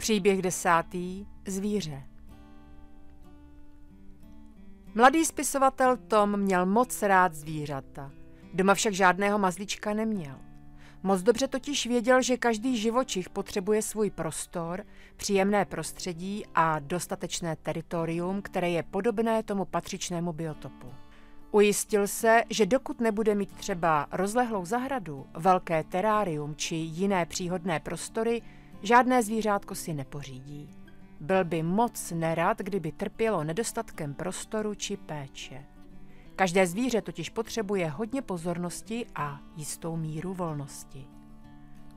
Příběh desátý. Zvíře. Mladý spisovatel Tom měl moc rád zvířata. Doma však žádného mazlíčka neměl. Moc dobře totiž věděl, že každý živočich potřebuje svůj prostor, příjemné prostředí a dostatečné teritorium, které je podobné tomu patřičnému biotopu. Ujistil se, že dokud nebude mít třeba rozlehlou zahradu, velké terárium či jiné příhodné prostory, žádné zvířátko si nepořídí. Byl by moc nerad, kdyby trpělo nedostatkem prostoru či péče. Každé zvíře totiž potřebuje hodně pozornosti a jistou míru volnosti.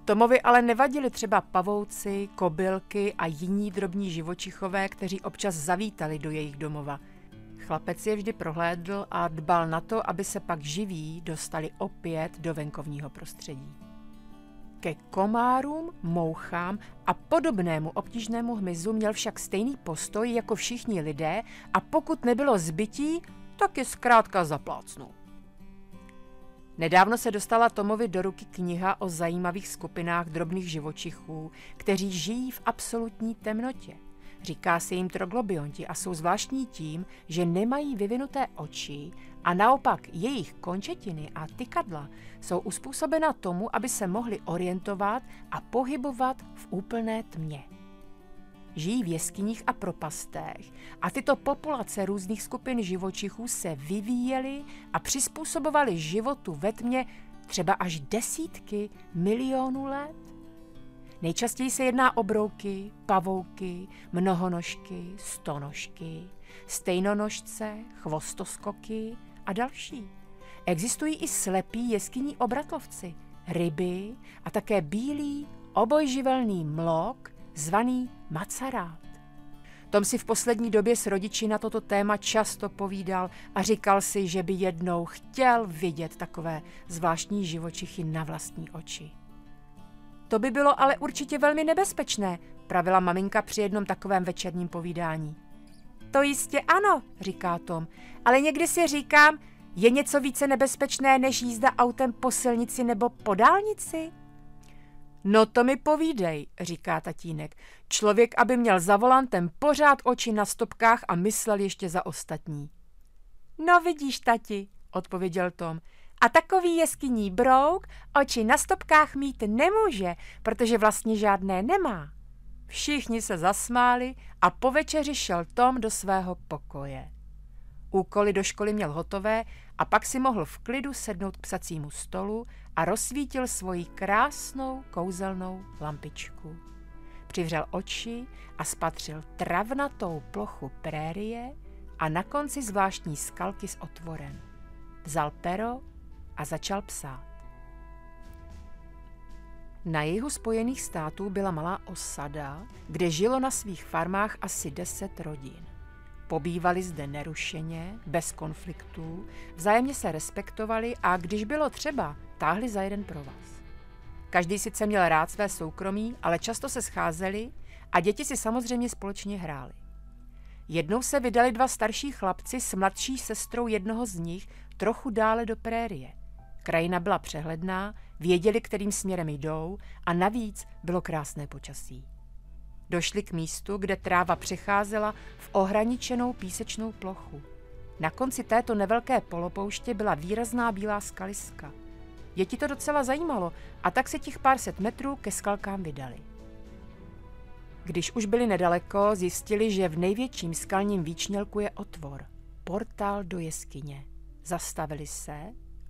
Tomovi ale nevadili třeba pavouci, kobylky a jiní drobní živočichové, kteří občas zavítali do jejich domova. Chlapec je vždy prohlédl a dbal na to, aby se pak živí dostali opět do venkovního prostředí. Ke komárům, mouchám a podobnému obtížnému hmyzu měl však stejný postoj jako všichni lidé a pokud nebylo zbytí, tak je zkrátka zaplácnu. Nedávno se dostala Tomovi do ruky kniha o zajímavých skupinách drobných živočichů, kteří žijí v absolutní temnotě. Říká se jim troglobionti a jsou zvláštní tím, že nemají vyvinuté oči a naopak jejich končetiny a tykadla jsou uspůsobena tomu, aby se mohli orientovat a pohybovat v úplné tmě. Žijí v jeskyních a propastech a tyto populace různých skupin živočichů se vyvíjely a přizpůsobovaly životu ve tmě třeba až desítky milionů let. Nejčastěji se jedná o brouky, pavouky, mnohonožky, stonožky, stejnonožce, chvostoskoky a další. Existují i slepí jeskyní obratlovci, ryby a také bílý obojživelný mlok zvaný macarát. Tom si v poslední době s rodiči na toto téma často povídal a říkal si, že by jednou chtěl vidět takové zvláštní živočichy na vlastní oči. To by bylo ale určitě velmi nebezpečné, pravila maminka při jednom takovém večerním povídání. To jistě ano, říká Tom, ale někdy si říkám, je něco více nebezpečné než jízda autem po silnici nebo po dálnici? No to mi povídej, říká tatínek. Člověk, aby měl za volantem pořád oči na stopkách a myslel ještě za ostatní. No vidíš, tati, odpověděl Tom. A takový jeskyní brouk oči na stopkách mít nemůže, protože vlastně žádné nemá. Všichni se zasmáli a po večeři šel Tom do svého pokoje. Úkoly do školy měl hotové a pak si mohl v klidu sednout k psacímu stolu a rozsvítil svoji krásnou kouzelnou lampičku. Přivřel oči a spatřil travnatou plochu prérie a na konci zvláštní skalky s otvorem. Vzal pero a začal psát. Na jihu Spojených států byla malá osada, kde žilo na svých farmách asi deset rodin. Pobývali zde nerušeně, bez konfliktů, vzájemně se respektovali a když bylo třeba, táhli za jeden pro vás. Každý sice měl rád své soukromí, ale často se scházeli a děti si samozřejmě společně hráli. Jednou se vydali dva starší chlapci s mladší sestrou jednoho z nich trochu dále do prérie. Krajina byla přehledná, věděli, kterým směrem jdou a navíc bylo krásné počasí. Došli k místu, kde tráva přecházela v ohraničenou písečnou plochu. Na konci této nevelké polopouště byla výrazná bílá skaliska. Děti to docela zajímalo a tak se těch pár set metrů ke skalkám vydali. Když už byli nedaleko, zjistili, že v největším skalním výčnělku je otvor, portál do jeskyně. Zastavili se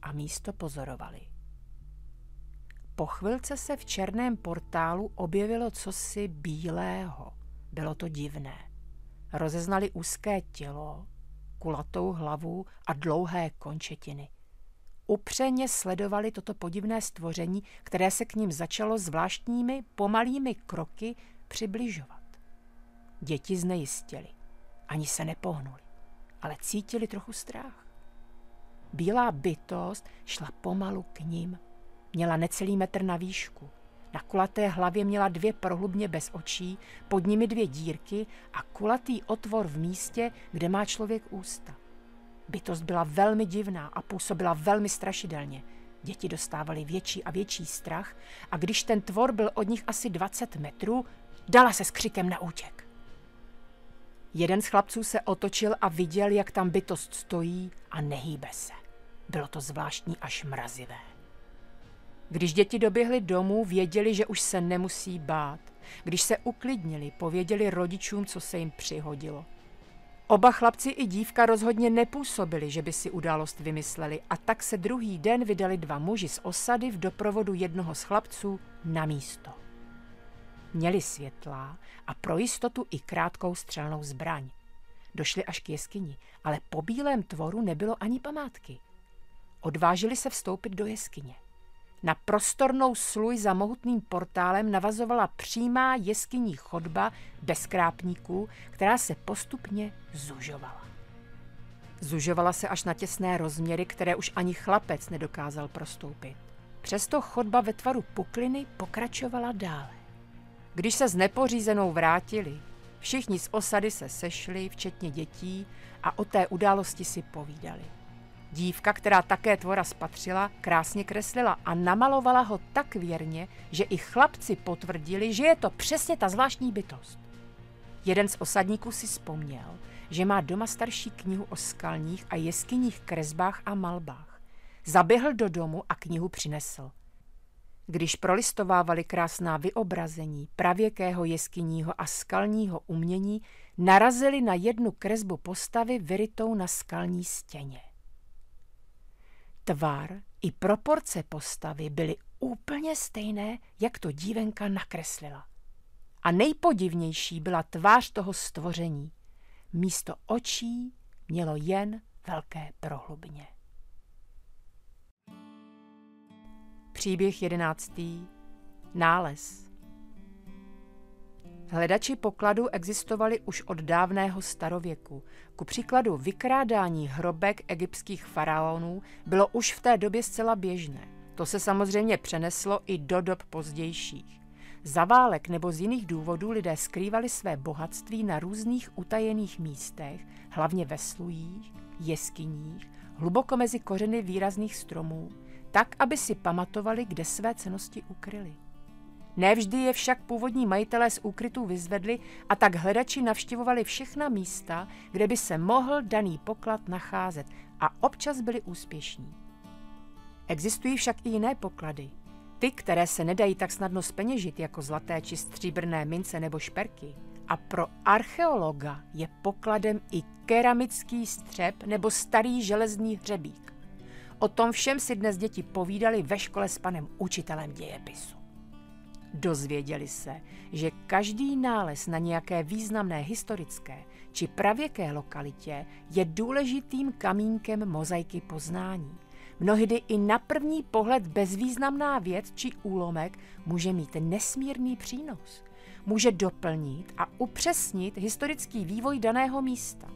a místo pozorovali. Po chvilce se v černém portálu objevilo cosi bílého. Bylo to divné. Rozeznali úzké tělo, kulatou hlavu a dlouhé končetiny. Upřeně sledovali toto podivné stvoření, které se k ním začalo zvláštními pomalými kroky přibližovat. Děti znejistili. Ani se nepohnuli, ale cítili trochu strach. Bílá bytost šla pomalu k ním Měla necelý metr na výšku. Na kulaté hlavě měla dvě prohlubně bez očí, pod nimi dvě dírky a kulatý otvor v místě, kde má člověk ústa. Bytost byla velmi divná a působila velmi strašidelně. Děti dostávaly větší a větší strach a když ten tvor byl od nich asi 20 metrů, Dala se s křikem na útěk. Jeden z chlapců se otočil a viděl, jak tam bytost stojí a nehýbe se. Bylo to zvláštní až mrazivé. Když děti doběhly domů, věděli, že už se nemusí bát. Když se uklidnili, pověděli rodičům, co se jim přihodilo. Oba chlapci i dívka rozhodně nepůsobili, že by si událost vymysleli a tak se druhý den vydali dva muži z osady v doprovodu jednoho z chlapců na místo. Měli světlá a pro jistotu i krátkou střelnou zbraň. Došli až k jeskyni, ale po bílém tvoru nebylo ani památky. Odvážili se vstoupit do jeskyně. Na prostornou sluj za mohutným portálem navazovala přímá jeskyní chodba bez krápníků, která se postupně zužovala. Zužovala se až na těsné rozměry, které už ani chlapec nedokázal prostoupit. Přesto chodba ve tvaru pukliny pokračovala dále. Když se s nepořízenou vrátili, všichni z osady se sešli, včetně dětí, a o té události si povídali. Dívka, která také tvora spatřila, krásně kreslila a namalovala ho tak věrně, že i chlapci potvrdili, že je to přesně ta zvláštní bytost. Jeden z osadníků si vzpomněl, že má doma starší knihu o skalních a jeskyních kresbách a malbách. Zaběhl do domu a knihu přinesl. Když prolistovávali krásná vyobrazení pravěkého jeskyního a skalního umění, narazili na jednu kresbu postavy vyrytou na skalní stěně. Tvar i proporce postavy byly úplně stejné, jak to dívenka nakreslila. A nejpodivnější byla tvář toho stvoření. Místo očí mělo jen velké prohlubně. Příběh jedenáctý. Nález. Hledači pokladu existovali už od dávného starověku. Ku příkladu vykrádání hrobek egyptských faraonů bylo už v té době zcela běžné. To se samozřejmě přeneslo i do dob pozdějších. Za válek nebo z jiných důvodů lidé skrývali své bohatství na různých utajených místech, hlavně ve slujích, jeskyních, hluboko mezi kořeny výrazných stromů, tak, aby si pamatovali, kde své cenosti ukryli. Nevždy je však původní majitelé z úkrytů vyzvedli a tak hledači navštěvovali všechna místa, kde by se mohl daný poklad nacházet a občas byli úspěšní. Existují však i jiné poklady. Ty, které se nedají tak snadno speněžit jako zlaté či stříbrné mince nebo šperky. A pro archeologa je pokladem i keramický střep nebo starý železný hřebík. O tom všem si dnes děti povídali ve škole s panem učitelem dějepisu. Dozvěděli se, že každý nález na nějaké významné historické či pravěké lokalitě je důležitým kamínkem mozaiky poznání. Mnohdy i na první pohled bezvýznamná věc či úlomek může mít nesmírný přínos. Může doplnit a upřesnit historický vývoj daného místa.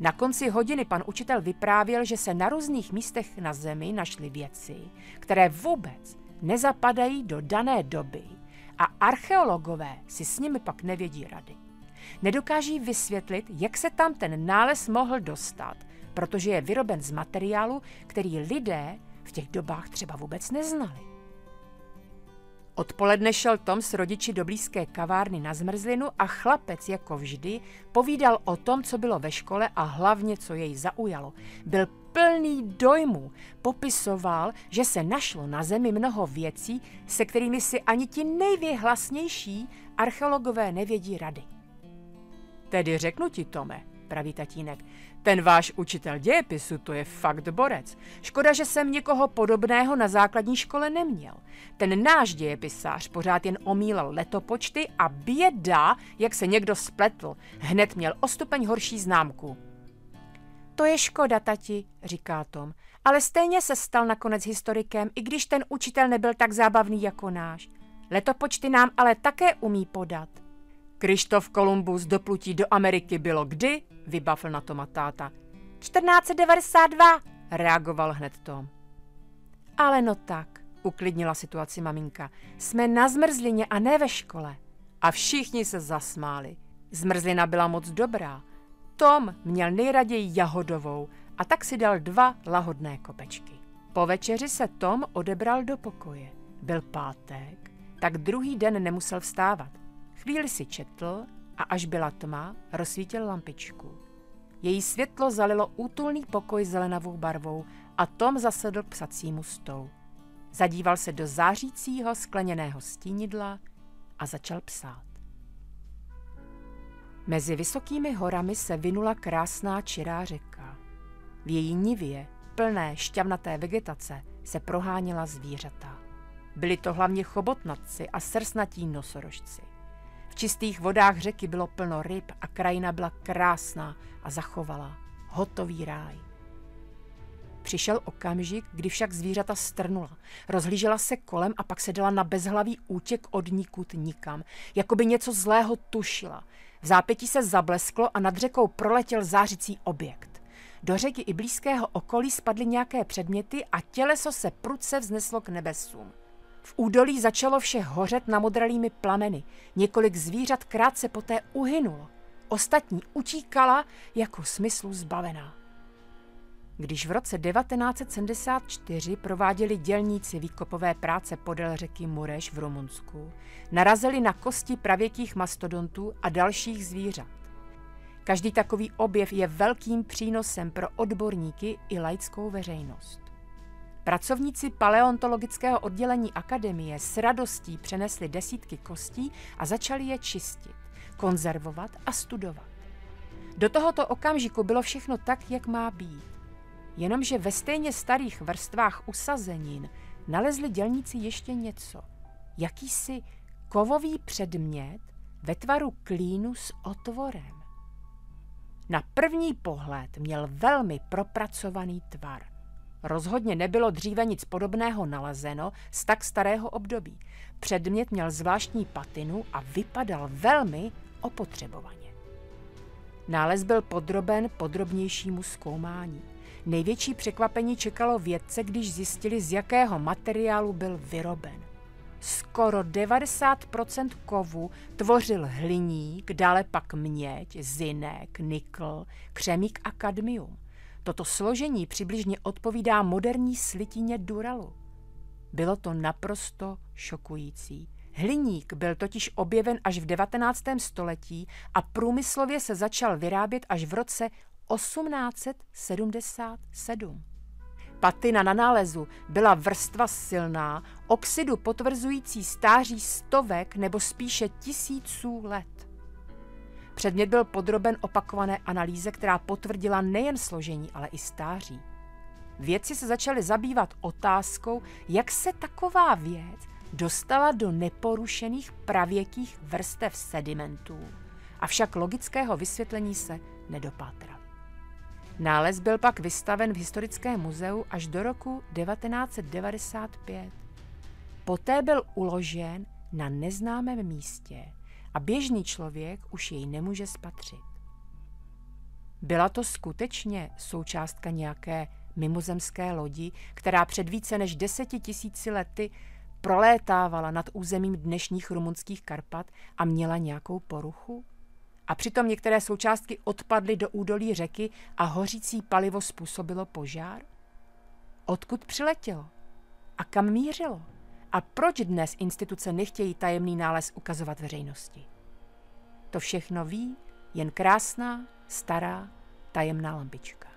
Na konci hodiny pan učitel vyprávěl, že se na různých místech na zemi našly věci, které vůbec nezapadají do dané doby a archeologové si s nimi pak nevědí rady. Nedokáží vysvětlit, jak se tam ten nález mohl dostat, protože je vyroben z materiálu, který lidé v těch dobách třeba vůbec neznali. Odpoledne šel Tom s rodiči do blízké kavárny na zmrzlinu a chlapec, jako vždy, povídal o tom, co bylo ve škole a hlavně, co jej zaujalo. Byl plný dojmu popisoval, že se našlo na zemi mnoho věcí, se kterými si ani ti nejvěhlasnější archeologové nevědí rady. Tedy řeknu ti, Tome, praví tatínek, ten váš učitel dějepisu to je fakt borec. Škoda, že jsem někoho podobného na základní škole neměl. Ten náš dějepisář pořád jen omílal letopočty a běda, jak se někdo spletl, hned měl o stupeň horší známku. To je škoda, tati, říká Tom, ale stejně se stal nakonec historikem, i když ten učitel nebyl tak zábavný jako náš. Letopočty nám ale také umí podat. Krištof Kolumbus doplutí do Ameriky bylo kdy? Vybavil na Toma táta. 1492, reagoval hned Tom. Ale no tak, uklidnila situaci maminka. Jsme na zmrzlině a ne ve škole. A všichni se zasmáli. Zmrzlina byla moc dobrá. Tom měl nejraději jahodovou a tak si dal dva lahodné kopečky. Po večeři se Tom odebral do pokoje. Byl pátek, tak druhý den nemusel vstávat. Chvíli si četl a až byla tma, rozsvítil lampičku. Její světlo zalilo útulný pokoj zelenavou barvou a Tom zasedl k psacímu stolu. Zadíval se do zářícího skleněného stínidla a začal psát. Mezi vysokými horami se vynula krásná čirá řeka. V její nivě, plné šťavnaté vegetace, se proháněla zvířata. Byli to hlavně chobotnatci a srsnatí nosorožci. V čistých vodách řeky bylo plno ryb a krajina byla krásná a zachovala. Hotový ráj. Přišel okamžik, kdy však zvířata strnula. Rozhlížela se kolem a pak se dala na bezhlavý útěk od nikud nikam, jako by něco zlého tušila. V zápětí se zablesklo a nad řekou proletěl zářící objekt. Do řeky i blízkého okolí spadly nějaké předměty a těleso se prudce vzneslo k nebesům. V údolí začalo vše hořet namodralými plameny. Několik zvířat krátce poté uhynulo. Ostatní utíkala jako smyslu zbavená. Když v roce 1974 prováděli dělníci výkopové práce podél řeky Mureš v Rumunsku, narazili na kosti pravěkých mastodontů a dalších zvířat. Každý takový objev je velkým přínosem pro odborníky i laickou veřejnost. Pracovníci paleontologického oddělení akademie s radostí přenesli desítky kostí a začali je čistit, konzervovat a studovat. Do tohoto okamžiku bylo všechno tak, jak má být. Jenomže ve stejně starých vrstvách usazenin nalezli dělníci ještě něco. Jakýsi kovový předmět ve tvaru klínu s otvorem. Na první pohled měl velmi propracovaný tvar. Rozhodně nebylo dříve nic podobného nalezeno z tak starého období. Předmět měl zvláštní patinu a vypadal velmi opotřebovaně. Nález byl podroben podrobnějšímu zkoumání. Největší překvapení čekalo vědce, když zjistili, z jakého materiálu byl vyroben. Skoro 90% kovu tvořil hliník, dále pak měď, zinek, nikl, křemík a kadmium. Toto složení přibližně odpovídá moderní slitině duralu. Bylo to naprosto šokující. Hliník byl totiž objeven až v 19. století a průmyslově se začal vyrábět až v roce 1877. Patina na nálezu byla vrstva silná, oxidu potvrzující stáří stovek nebo spíše tisíců let. Předmět byl podroben opakované analýze, která potvrdila nejen složení, ale i stáří. Vědci se začali zabývat otázkou, jak se taková věc dostala do neporušených pravěkých vrstev sedimentů. Avšak logického vysvětlení se nedopátrali. Nález byl pak vystaven v Historickém muzeu až do roku 1995. Poté byl uložen na neznámém místě a běžný člověk už jej nemůže spatřit. Byla to skutečně součástka nějaké mimozemské lodi, která před více než deseti tisíci lety prolétávala nad územím dnešních rumunských Karpat a měla nějakou poruchu? A přitom některé součástky odpadly do údolí řeky a hořící palivo způsobilo požár? Odkud přiletělo? A kam mířilo? A proč dnes instituce nechtějí tajemný nález ukazovat veřejnosti? To všechno ví jen krásná, stará, tajemná lampička.